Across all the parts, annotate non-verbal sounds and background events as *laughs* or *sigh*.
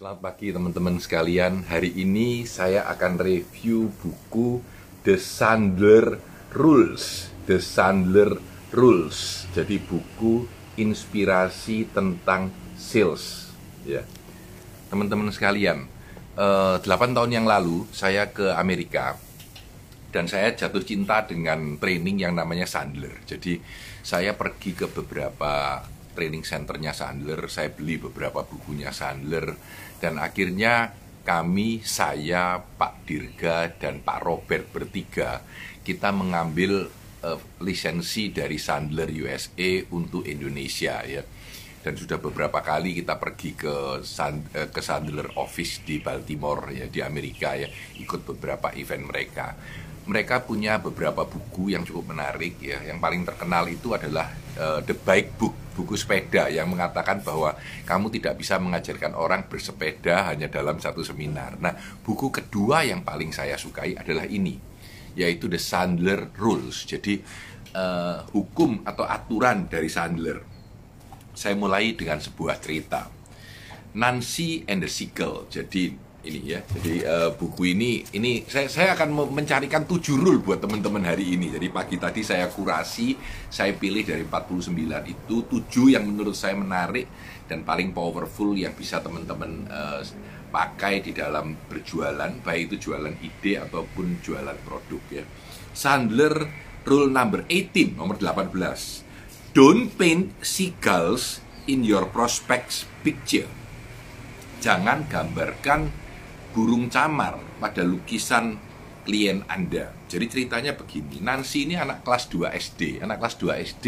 Selamat pagi teman-teman sekalian. Hari ini saya akan review buku The Sandler Rules. The Sandler Rules. Jadi buku inspirasi tentang sales. Ya, teman-teman sekalian. eh, 8 tahun yang lalu saya ke Amerika dan saya jatuh cinta dengan training yang namanya Sandler. Jadi saya pergi ke beberapa training centernya Sandler, saya beli beberapa bukunya Sandler, dan akhirnya kami, saya, Pak Dirga, dan Pak Robert bertiga, kita mengambil eh, lisensi dari Sandler USA untuk Indonesia ya. Dan sudah beberapa kali kita pergi ke San- eh, ke Sandler Office di Baltimore ya di Amerika ya, ikut beberapa event mereka mereka punya beberapa buku yang cukup menarik ya. Yang paling terkenal itu adalah eh, The Bike Book, buku sepeda yang mengatakan bahwa kamu tidak bisa mengajarkan orang bersepeda hanya dalam satu seminar. Nah, buku kedua yang paling saya sukai adalah ini, yaitu The Sandler Rules. Jadi eh, hukum atau aturan dari Sandler. Saya mulai dengan sebuah cerita. Nancy and the Seagull. Jadi ini ya. Jadi eh, buku ini ini saya saya akan me- mencarikan tujuh rule buat teman-teman hari ini. Jadi pagi tadi saya kurasi, saya pilih dari 49 itu tujuh yang menurut saya menarik dan paling powerful yang bisa teman-teman eh, pakai di dalam berjualan, baik itu jualan ide ataupun jualan produk ya. Sandler rule number 18 nomor 18. Don't paint seagulls in your prospects picture jangan gambarkan burung camar pada lukisan klien Anda. Jadi ceritanya begini, Nancy ini anak kelas 2 SD. Anak kelas 2 SD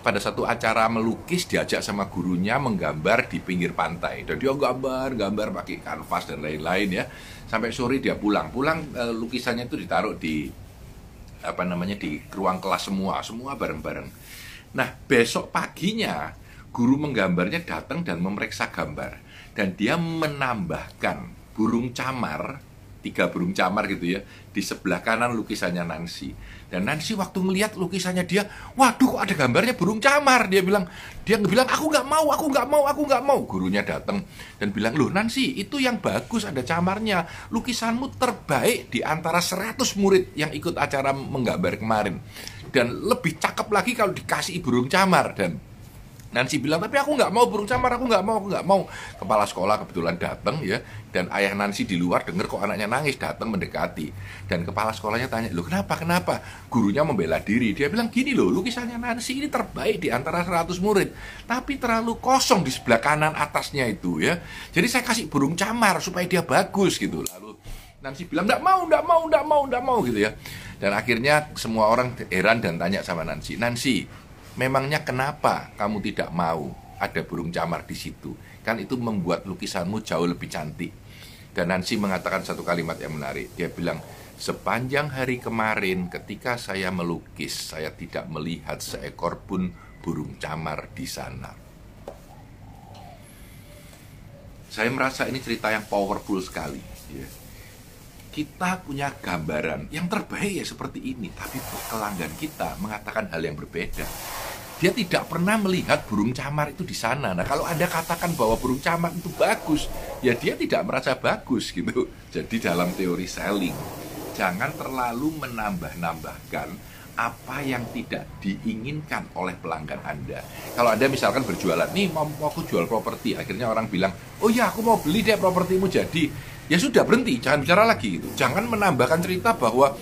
pada satu acara melukis diajak sama gurunya menggambar di pinggir pantai. Dan dia gambar, gambar pakai kanvas dan lain-lain ya. Sampai sore dia pulang. Pulang eh, lukisannya itu ditaruh di apa namanya di ruang kelas semua, semua bareng-bareng. Nah, besok paginya guru menggambarnya datang dan memeriksa gambar dan dia menambahkan burung camar, tiga burung camar gitu ya, di sebelah kanan lukisannya Nancy. Dan Nancy waktu melihat lukisannya dia, waduh ada gambarnya burung camar. Dia bilang, dia bilang aku nggak mau, aku nggak mau, aku nggak mau. Gurunya datang dan bilang, loh Nancy itu yang bagus ada camarnya. Lukisanmu terbaik di antara 100 murid yang ikut acara menggambar kemarin. Dan lebih cakep lagi kalau dikasih burung camar dan Nancy bilang, tapi aku nggak mau burung camar, aku nggak mau, aku nggak mau. Kepala sekolah kebetulan datang ya, dan ayah Nancy di luar dengar kok anaknya nangis, datang mendekati. Dan kepala sekolahnya tanya, loh kenapa, kenapa? Gurunya membela diri, dia bilang gini loh, lukisannya Nancy ini terbaik di antara 100 murid. Tapi terlalu kosong di sebelah kanan atasnya itu ya. Jadi saya kasih burung camar supaya dia bagus gitu. Lalu Nancy bilang, nggak mau, nggak mau, nggak mau, nggak mau gitu ya. Dan akhirnya semua orang heran dan tanya sama Nancy, Nancy, memangnya kenapa kamu tidak mau ada burung camar di situ? Kan itu membuat lukisanmu jauh lebih cantik. Dan Nancy mengatakan satu kalimat yang menarik. Dia bilang, sepanjang hari kemarin ketika saya melukis, saya tidak melihat seekor pun burung camar di sana. Saya merasa ini cerita yang powerful sekali. ya. Kita punya gambaran yang terbaik ya seperti ini, tapi pelanggan kita mengatakan hal yang berbeda. Dia tidak pernah melihat burung camar itu di sana. Nah, kalau Anda katakan bahwa burung camar itu bagus, ya dia tidak merasa bagus gitu. *laughs* Jadi dalam teori selling, jangan terlalu menambah-nambahkan apa yang tidak diinginkan oleh pelanggan Anda. Kalau Anda misalkan berjualan, nih mau, aku jual properti, akhirnya orang bilang, oh ya aku mau beli deh propertimu jadi. Ya sudah berhenti, jangan bicara lagi gitu. Jangan menambahkan cerita bahwa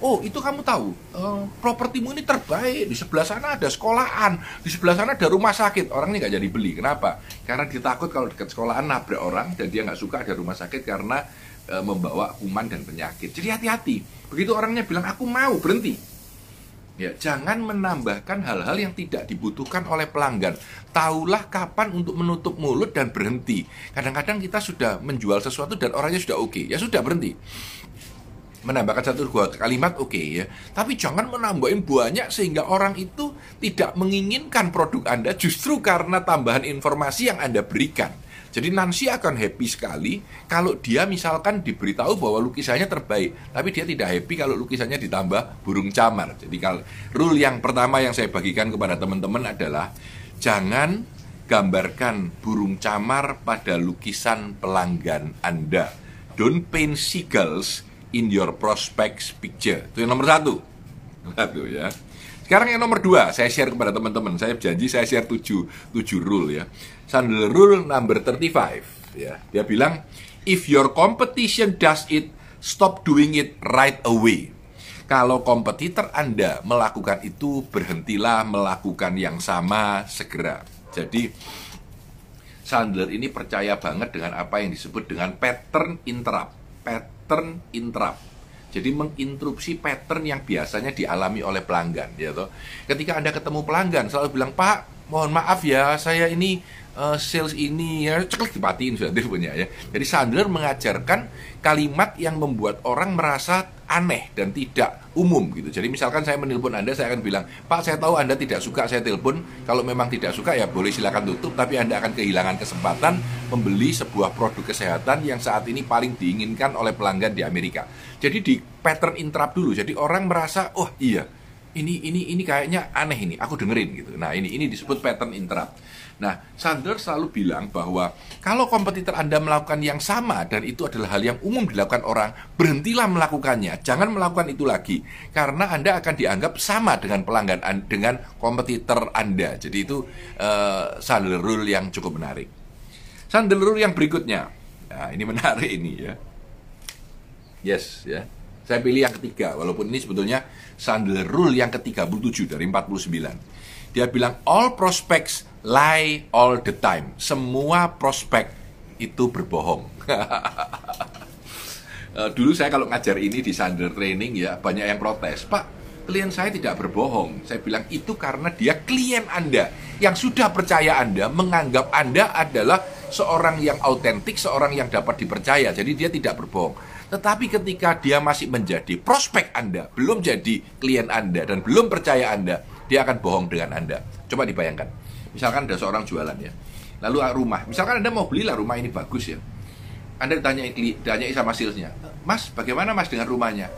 Oh itu kamu tahu? Eh, propertimu ini terbaik. Di sebelah sana ada sekolahan. Di sebelah sana ada rumah sakit. Orang ini nggak jadi beli. Kenapa? Karena dia takut kalau dekat sekolahan nabrak orang dan dia nggak suka ada rumah sakit karena eh, membawa kuman dan penyakit. Jadi hati-hati. Begitu orangnya bilang aku mau berhenti. Ya, jangan menambahkan hal-hal yang tidak dibutuhkan oleh pelanggan. Taulah kapan untuk menutup mulut dan berhenti. Kadang-kadang kita sudah menjual sesuatu dan orangnya sudah oke. Ya sudah berhenti. Menambahkan satu dua kalimat oke ya. Tapi jangan menambahin banyak sehingga orang itu tidak menginginkan produk Anda justru karena tambahan informasi yang Anda berikan. Jadi Nancy akan happy sekali kalau dia misalkan diberitahu bahwa lukisannya terbaik, tapi dia tidak happy kalau lukisannya ditambah burung camar. Jadi kalau rule yang pertama yang saya bagikan kepada teman-teman adalah jangan gambarkan burung camar pada lukisan pelanggan Anda. Don't paint seagulls in your prospects picture. Itu yang nomor satu. Satu ya. Sekarang yang nomor dua, saya share kepada teman-teman. Saya janji saya share tujuh, tujuh rule ya. Sandal rule number 35 ya. Dia bilang, if your competition does it, stop doing it right away. Kalau kompetitor Anda melakukan itu, berhentilah melakukan yang sama segera. Jadi Sandler ini percaya banget dengan apa yang disebut dengan pattern interrupt. Pattern interrupt. Jadi menginterupsi pattern yang biasanya dialami oleh pelanggan, ya toh. Ketika Anda ketemu pelanggan selalu bilang, "Pak, mohon maaf ya, saya ini uh, sales ini ya ceklek dipatiin sudah punya ya. Jadi Sandler mengajarkan kalimat yang membuat orang merasa aneh dan tidak umum gitu. Jadi misalkan saya menelpon Anda, saya akan bilang, Pak saya tahu Anda tidak suka saya telepon. Kalau memang tidak suka ya boleh silakan tutup, tapi Anda akan kehilangan kesempatan membeli sebuah produk kesehatan yang saat ini paling diinginkan oleh pelanggan di Amerika. Jadi di pattern interrupt dulu. Jadi orang merasa, oh iya, ini ini ini kayaknya aneh ini, aku dengerin gitu. Nah ini ini disebut pattern interrupt. Nah, Sandler selalu bilang bahwa kalau kompetitor Anda melakukan yang sama dan itu adalah hal yang umum dilakukan orang, berhentilah melakukannya. Jangan melakukan itu lagi karena Anda akan dianggap sama dengan pelanggan dengan kompetitor Anda. Jadi itu uh, Sandler rule yang cukup menarik. Sandler rule yang berikutnya. Nah, ini menarik ini ya. Yes, ya. Saya pilih yang ketiga, walaupun ini sebetulnya Sandler Rule yang ke-37 dari 49. Dia bilang all prospects lie all the time. Semua prospek itu berbohong. *laughs* Eh, dulu saya kalau ngajar ini di Sander Training ya banyak yang protes, Pak, klien saya tidak berbohong. Saya bilang itu karena dia klien Anda yang sudah percaya Anda, menganggap Anda adalah seorang yang autentik, seorang yang dapat dipercaya. Jadi dia tidak berbohong. Tetapi ketika dia masih menjadi prospek Anda, belum jadi klien Anda dan belum percaya Anda, dia akan bohong dengan Anda. Coba dibayangkan Misalkan ada seorang jualan ya. Lalu ah, rumah, misalkan Anda mau belilah rumah ini bagus ya. Anda ditanya ditanya sama salesnya, Mas, bagaimana Mas dengan rumahnya?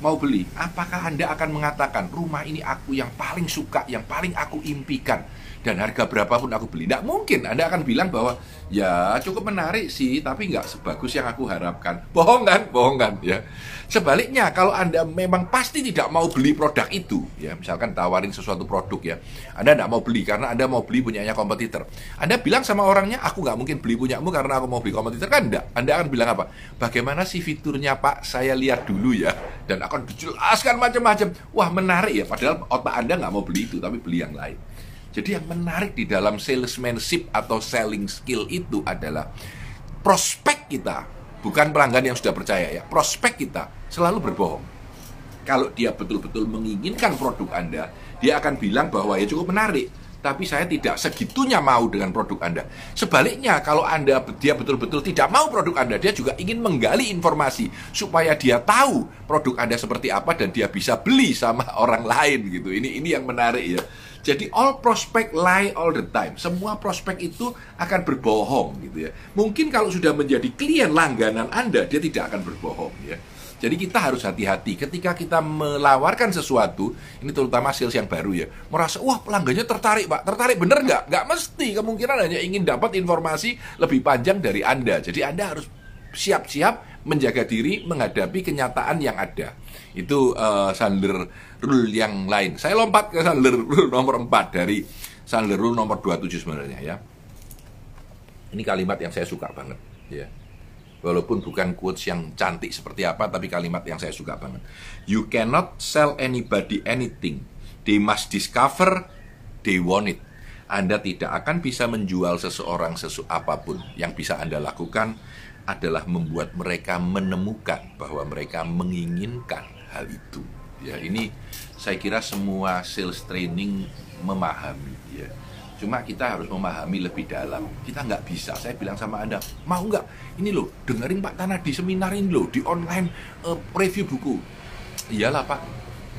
Mau beli? Apakah Anda akan mengatakan rumah ini aku yang paling suka, yang paling aku impikan? Dan harga berapapun aku beli. Tidak mungkin Anda akan bilang bahwa ya cukup menarik sih, tapi nggak sebagus yang aku harapkan. Bohong kan? Bohong kan? Ya. Sebaliknya, kalau Anda memang pasti tidak mau beli produk itu, ya misalkan tawarin sesuatu produk ya, Anda tidak mau beli karena Anda mau beli punyanya kompetitor. Anda bilang sama orangnya, aku nggak mungkin beli punyamu karena aku mau beli kompetitor kan enggak. Anda akan bilang apa? Bagaimana sih fiturnya Pak? Saya lihat dulu ya, dan akan dijelaskan macam-macam. Wah menarik ya, padahal otak Anda nggak mau beli itu, tapi beli yang lain. Jadi yang menarik di dalam salesmanship atau selling skill itu adalah prospek kita, bukan pelanggan yang sudah percaya ya, prospek kita selalu berbohong. Kalau dia betul-betul menginginkan produk Anda, dia akan bilang bahwa ya cukup menarik, tapi saya tidak segitunya mau dengan produk Anda. Sebaliknya, kalau Anda dia betul-betul tidak mau produk Anda, dia juga ingin menggali informasi supaya dia tahu produk Anda seperti apa dan dia bisa beli sama *laughs* orang lain gitu. Ini ini yang menarik ya. Jadi all prospect lie all the time. Semua prospek itu akan berbohong gitu ya. Mungkin kalau sudah menjadi klien langganan Anda, dia tidak akan berbohong ya. Jadi kita harus hati-hati ketika kita melawarkan sesuatu, ini terutama sales yang baru ya, merasa wah pelanggannya tertarik pak, tertarik bener nggak? Nggak mesti, kemungkinan hanya ingin dapat informasi lebih panjang dari anda. Jadi anda harus siap-siap menjaga diri menghadapi kenyataan yang ada. Itu uh, Sandler Rule yang lain. Saya lompat ke Sandler Rule nomor 4 dari Sandler Rule nomor 27 sebenarnya ya. Ini kalimat yang saya suka banget ya. Walaupun bukan quotes yang cantik seperti apa tapi kalimat yang saya suka banget. You cannot sell anybody anything. They must discover they want it. Anda tidak akan bisa menjual seseorang sesuatu apa pun yang bisa Anda lakukan adalah membuat mereka menemukan bahwa mereka menginginkan hal itu. Ya, ini saya kira semua sales training memahami ya. Cuma kita harus memahami lebih dalam. Kita nggak bisa. Saya bilang sama Anda, mau nggak? Ini loh, dengerin Pak Tanah di seminar ini loh, di online uh, review buku. Iyalah Pak,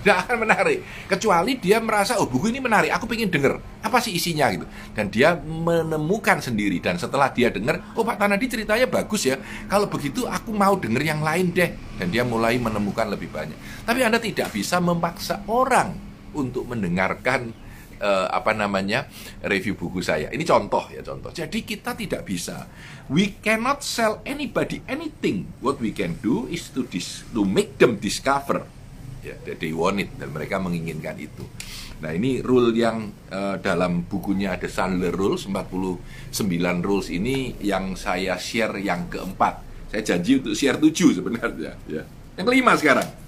tidak akan menarik. Kecuali dia merasa oh buku ini menarik aku pengen denger. Apa sih isinya? Gitu. Dan dia menemukan sendiri. Dan setelah dia dengar oh Pak Tanadi ceritanya bagus ya. Kalau begitu aku mau denger yang lain deh. Dan dia mulai menemukan lebih banyak. Tapi Anda tidak bisa memaksa orang untuk mendengarkan uh, apa namanya review buku saya. Ini contoh ya contoh. Jadi kita tidak bisa. We cannot sell anybody anything. What we can do is to dis to make them discover. Ya, yeah, they want it dan mereka menginginkan itu. Nah ini rule yang uh, dalam bukunya The Sandler Rules 49 rules ini yang saya share yang keempat. Saya janji untuk share tujuh sebenarnya. Ya. Yang kelima sekarang.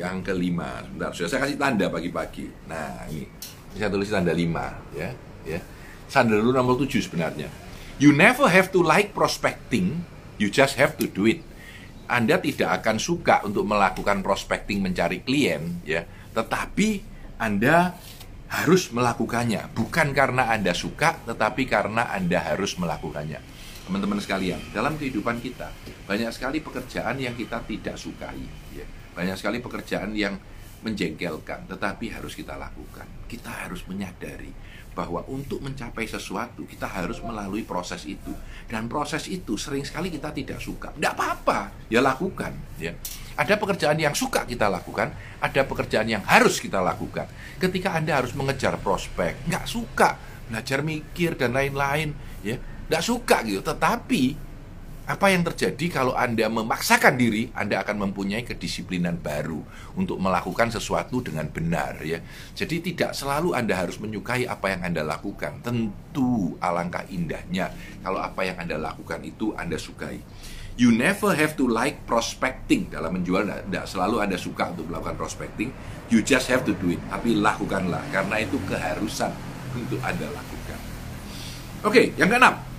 Yang kelima, sebentar, sudah saya kasih tanda pagi-pagi. Nah ini, ini saya tulis tanda lima, ya, ya. Sandler Rule nomor tujuh sebenarnya. You never have to like prospecting, you just have to do it. Anda tidak akan suka untuk melakukan prospecting mencari klien, ya, tetapi anda harus melakukannya, bukan karena Anda suka, tetapi karena Anda harus melakukannya. Teman-teman sekalian, dalam kehidupan kita banyak sekali pekerjaan yang kita tidak sukai, ya. Banyak sekali pekerjaan yang menjengkelkan, tetapi harus kita lakukan. Kita harus menyadari bahwa untuk mencapai sesuatu kita harus melalui proses itu. Dan proses itu sering sekali kita tidak suka. Tidak apa-apa ya lakukan ya. Ada pekerjaan yang suka kita lakukan ada pekerjaan yang harus kita lakukan. Ketika anda harus mengejar prospek nggak suka. Belajar mikir dan lain-lain ya. Nggak suka gitu tetapi apa yang terjadi kalau Anda memaksakan diri, Anda akan mempunyai kedisiplinan baru untuk melakukan sesuatu dengan benar ya. Jadi tidak selalu Anda harus menyukai apa yang Anda lakukan. Tentu alangkah indahnya kalau apa yang Anda lakukan itu Anda sukai. You never have to like prospecting dalam menjual tidak selalu Anda suka untuk melakukan prospecting. You just have to do it. Tapi lakukanlah karena itu keharusan untuk Anda lakukan. Oke, okay, yang keenam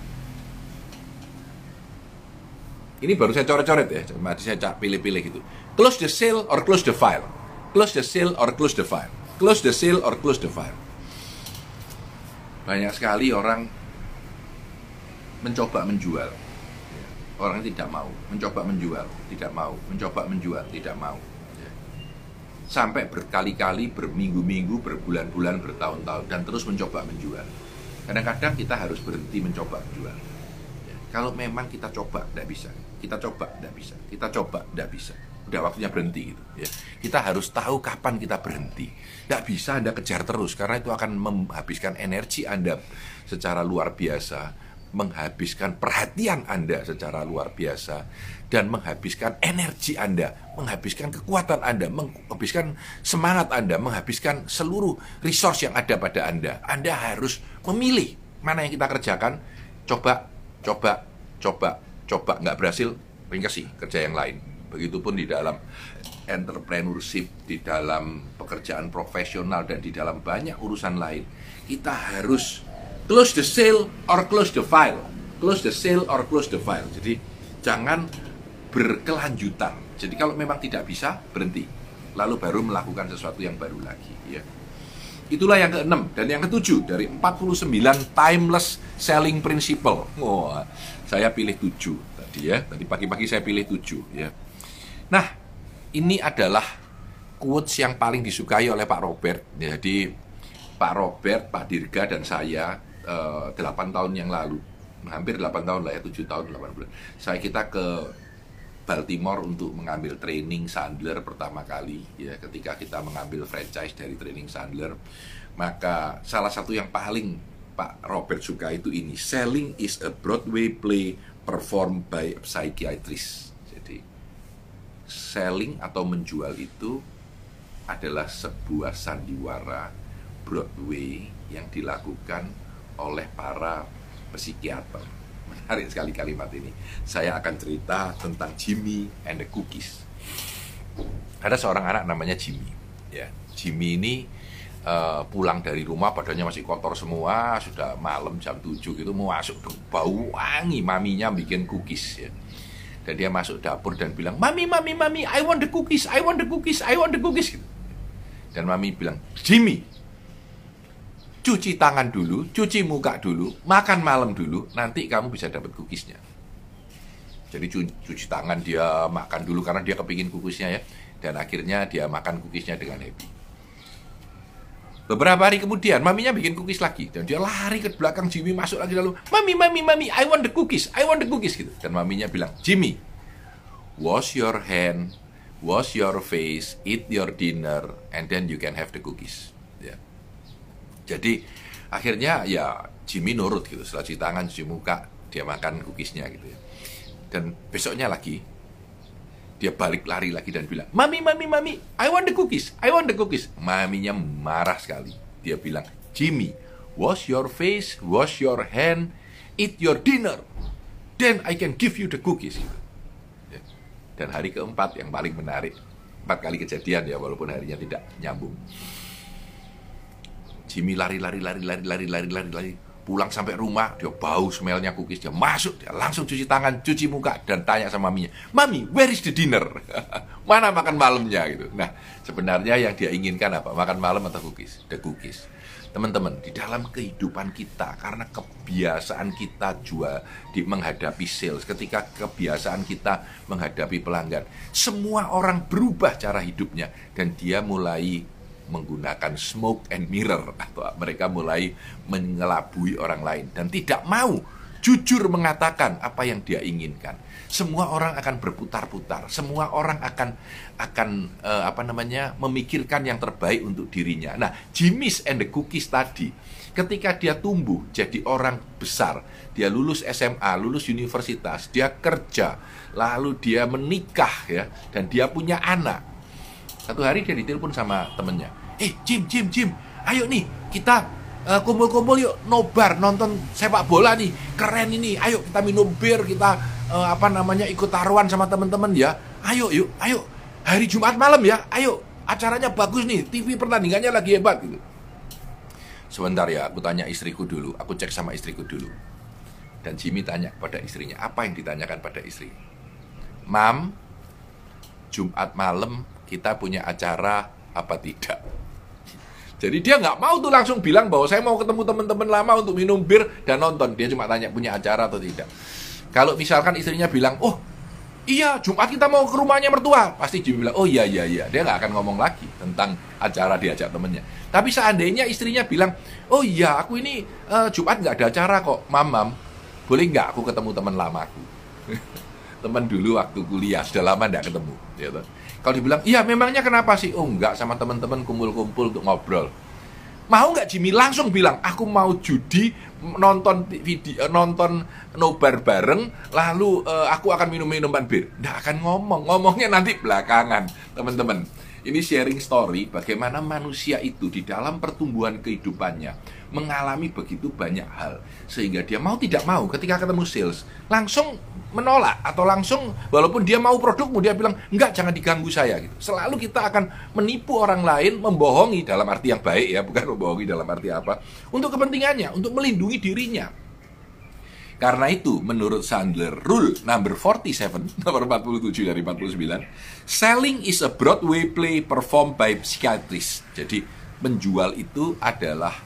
Ini baru saya coret-coret ya, mati saya pilih-pilih gitu. Close the sale or close the file. Close the sale or close the file. Close the sale or close the file. Banyak sekali orang mencoba menjual. Orang tidak mau, mencoba menjual, tidak mau, mencoba menjual, tidak mau. Sampai berkali-kali, berminggu-minggu, berbulan-bulan, bertahun-tahun, dan terus mencoba menjual. Kadang-kadang kita harus berhenti mencoba menjual kalau memang kita coba, tidak bisa. Kita coba, tidak bisa. Kita coba, tidak bisa. Udah waktunya berhenti gitu. Ya. Kita harus tahu kapan kita berhenti. Tidak bisa Anda kejar terus, karena itu akan menghabiskan energi Anda secara luar biasa, menghabiskan perhatian Anda secara luar biasa, dan menghabiskan energi Anda, menghabiskan kekuatan Anda, menghabiskan semangat Anda, menghabiskan seluruh resource yang ada pada Anda. Anda harus memilih mana yang kita kerjakan, coba coba coba coba nggak berhasil ringkasi kerja yang lain. Begitupun di dalam entrepreneurship di dalam pekerjaan profesional dan di dalam banyak urusan lain kita harus close the sale or close the file. Close the sale or close the file. Jadi jangan berkelanjutan. Jadi kalau memang tidak bisa berhenti. Lalu baru melakukan sesuatu yang baru lagi ya Itulah yang keenam dan yang ketujuh dari 49 timeless selling principle. Oh, saya pilih tujuh tadi ya. Tadi pagi-pagi saya pilih tujuh ya. Nah, ini adalah quotes yang paling disukai oleh Pak Robert. Jadi Pak Robert, Pak Dirga dan saya uh, eh, 8 tahun yang lalu, hampir 8 tahun lah ya, 7 tahun 8 bulan. Saya kita ke Baltimore untuk mengambil training Sandler pertama kali ya ketika kita mengambil franchise dari training Sandler. Maka salah satu yang paling Pak Robert suka itu ini selling is a Broadway play performed by a psychiatrist. Jadi selling atau menjual itu adalah sebuah sandiwara Broadway yang dilakukan oleh para psikiater menarik sekali kalimat ini. Saya akan cerita tentang Jimmy and the Cookies. Ada seorang anak namanya Jimmy. Ya, Jimmy ini uh, pulang dari rumah badannya masih kotor semua, sudah malam jam 7 gitu mau masuk bau wangi maminya bikin cookies ya. Dan dia masuk dapur dan bilang, "Mami, mami, mami, I want the cookies, I want the cookies, I want the cookies." Gitu. Dan mami bilang, "Jimmy, cuci tangan dulu, cuci muka dulu, makan malam dulu, nanti kamu bisa dapat cookiesnya. Jadi cuci tangan dia makan dulu karena dia kepingin cookiesnya ya, dan akhirnya dia makan cookiesnya dengan happy. Beberapa hari kemudian, maminya bikin cookies lagi dan dia lari ke belakang Jimmy masuk lagi lalu, mami, mami, mami, I want the cookies, I want the cookies gitu. Dan maminya bilang, Jimmy, wash your hand, wash your face, eat your dinner, and then you can have the cookies. Jadi akhirnya ya Jimmy nurut gitu. Setelah cuci tangan, cuci muka, dia makan cookiesnya gitu ya. Dan besoknya lagi dia balik lari lagi dan bilang, "Mami, mami, mami, I want the cookies. I want the cookies." Maminya marah sekali. Dia bilang, "Jimmy, wash your face, wash your hand, eat your dinner. Then I can give you the cookies." Gitu. Ya. Dan hari keempat yang paling menarik, empat kali kejadian ya walaupun harinya tidak nyambung. Jimmy lari lari lari lari lari lari lari lari. Pulang sampai rumah dia bau smellnya cookies. Dia masuk dia langsung cuci tangan cuci muka dan tanya sama maminya mami where is the dinner? *laughs* Mana makan malamnya? Gitu. Nah sebenarnya yang dia inginkan apa? Makan malam atau cookies? The cookies. Teman-teman di dalam kehidupan kita karena kebiasaan kita jual di menghadapi sales ketika kebiasaan kita menghadapi pelanggan semua orang berubah cara hidupnya dan dia mulai menggunakan smoke and mirror atau mereka mulai mengelabui orang lain dan tidak mau jujur mengatakan apa yang dia inginkan. Semua orang akan berputar-putar, semua orang akan akan uh, apa namanya memikirkan yang terbaik untuk dirinya. Nah, Jimmy's and the Cookies tadi, ketika dia tumbuh jadi orang besar, dia lulus SMA, lulus universitas, dia kerja, lalu dia menikah ya, dan dia punya anak. Satu hari dia ditelepon sama temennya, eh Jim Jim Jim. Ayo nih kita uh, kumpul-kumpul yuk. Nobar nonton sepak bola nih. Keren ini. Ayo kita minum bir kita uh, apa namanya ikut taruhan sama teman-teman ya. Ayo yuk ayo. Hari Jumat malam ya. Ayo acaranya bagus nih. TV pertandingannya lagi hebat gitu. Sebentar ya aku tanya istriku dulu. Aku cek sama istriku dulu. Dan Jimmy tanya pada istrinya apa yang ditanyakan pada istri? Mam Jumat malam kita punya acara apa tidak jadi dia nggak mau tuh langsung bilang bahwa saya mau ketemu teman-teman lama untuk minum bir dan nonton. Dia cuma tanya punya acara atau tidak. Kalau misalkan istrinya bilang, oh iya Jumat kita mau ke rumahnya mertua, pasti Jimmy bilang, oh iya iya iya. Dia nggak akan ngomong lagi tentang acara diajak temennya. Tapi seandainya istrinya bilang, oh iya aku ini uh, Jumat nggak ada acara kok, mamam, boleh nggak aku ketemu teman lamaku? *laughs* teman dulu waktu kuliah sudah lama nggak ketemu. Gitu. Kalau dibilang, iya memangnya kenapa sih? Oh enggak, sama teman-teman kumpul-kumpul untuk ngobrol. Mau nggak Jimmy langsung bilang, aku mau judi, nonton video, nonton nobar bareng, lalu uh, aku akan minum minuman bir. Nggak akan ngomong, ngomongnya nanti belakangan, teman-teman. Ini sharing story bagaimana manusia itu di dalam pertumbuhan kehidupannya mengalami begitu banyak hal sehingga dia mau tidak mau ketika ketemu sales langsung menolak atau langsung walaupun dia mau produkmu dia bilang enggak jangan diganggu saya gitu. Selalu kita akan menipu orang lain, membohongi dalam arti yang baik ya, *laughs* bukan membohongi dalam arti apa, untuk kepentingannya, untuk melindungi dirinya. Karena itu, menurut Sandler Rule number 47, *laughs* nomor 47 dari 49, selling is a Broadway play performed by psychiatrist. Jadi, menjual itu adalah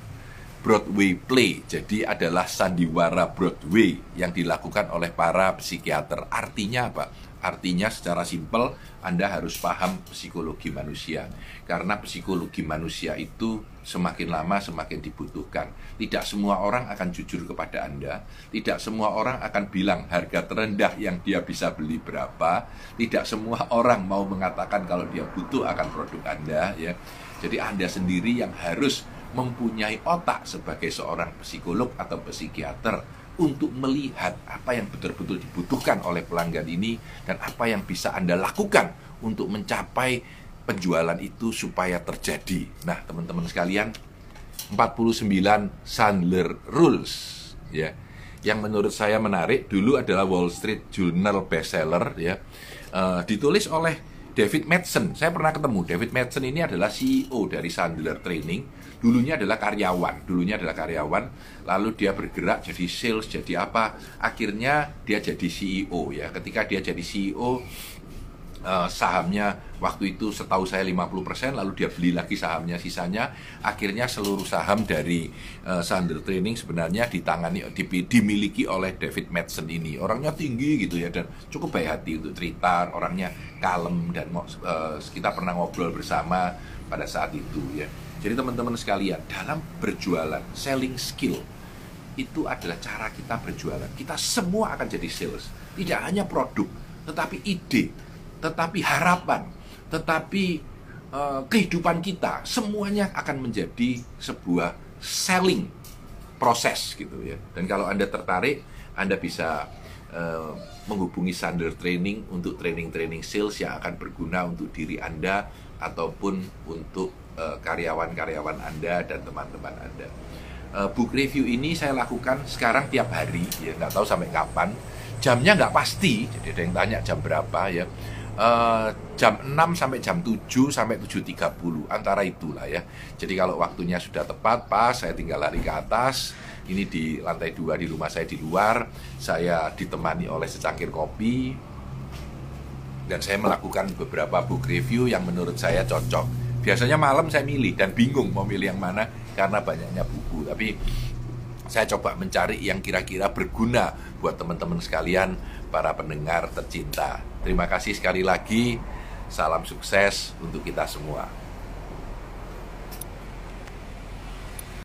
Broadway play. Jadi adalah sandiwara Broadway yang dilakukan oleh para psikiater. Artinya apa? Artinya secara simpel Anda harus paham psikologi manusia. Karena psikologi manusia itu semakin lama semakin dibutuhkan. Tidak semua orang akan jujur kepada Anda. Tidak semua orang akan bilang harga terendah yang dia bisa beli berapa. Tidak semua orang mau mengatakan kalau dia butuh akan produk Anda ya. Jadi Anda sendiri yang harus mempunyai otak sebagai seorang psikolog atau psikiater untuk melihat apa yang betul-betul dibutuhkan oleh pelanggan ini dan apa yang bisa Anda lakukan untuk mencapai penjualan itu supaya terjadi. Nah, teman-teman sekalian, 49 Sandler Rules ya. Yang menurut saya menarik dulu adalah Wall Street Journal bestseller ya. Uh, ditulis oleh David Madsen. Saya pernah ketemu David Madsen ini adalah CEO dari Sandler Training dulunya adalah karyawan, dulunya adalah karyawan, lalu dia bergerak jadi sales, jadi apa? Akhirnya dia jadi CEO ya. Ketika dia jadi CEO eh, sahamnya waktu itu setahu saya 50% lalu dia beli lagi sahamnya sisanya. Akhirnya seluruh saham dari uh, Sander Training sebenarnya ditangani dimiliki oleh David Madsen ini. Orangnya tinggi gitu ya dan cukup baik hati untuk cerita. Orangnya kalem dan uh, kita pernah ngobrol bersama pada saat itu ya. Jadi teman-teman sekalian, dalam berjualan, selling skill itu adalah cara kita berjualan. Kita semua akan jadi sales. Tidak hanya produk, tetapi ide, tetapi harapan, tetapi uh, kehidupan kita semuanya akan menjadi sebuah selling proses gitu ya. Dan kalau Anda tertarik, Anda bisa uh, menghubungi Sander Training untuk training-training sales yang akan berguna untuk diri Anda ataupun untuk uh, karyawan-karyawan Anda dan teman-teman Anda. Uh, book review ini saya lakukan sekarang tiap hari, ya nggak tahu sampai kapan. Jamnya nggak pasti, jadi ada yang tanya jam berapa ya uh, jam 6 sampai jam 7 sampai 7.30 antara itulah ya. Jadi kalau waktunya sudah tepat pas saya tinggal lari ke atas. Ini di lantai dua di rumah saya di luar. Saya ditemani oleh secangkir kopi dan saya melakukan beberapa book review yang menurut saya cocok. Biasanya malam saya milih dan bingung mau milih yang mana karena banyaknya buku. Tapi saya coba mencari yang kira-kira berguna buat teman-teman sekalian para pendengar tercinta. Terima kasih sekali lagi. Salam sukses untuk kita semua.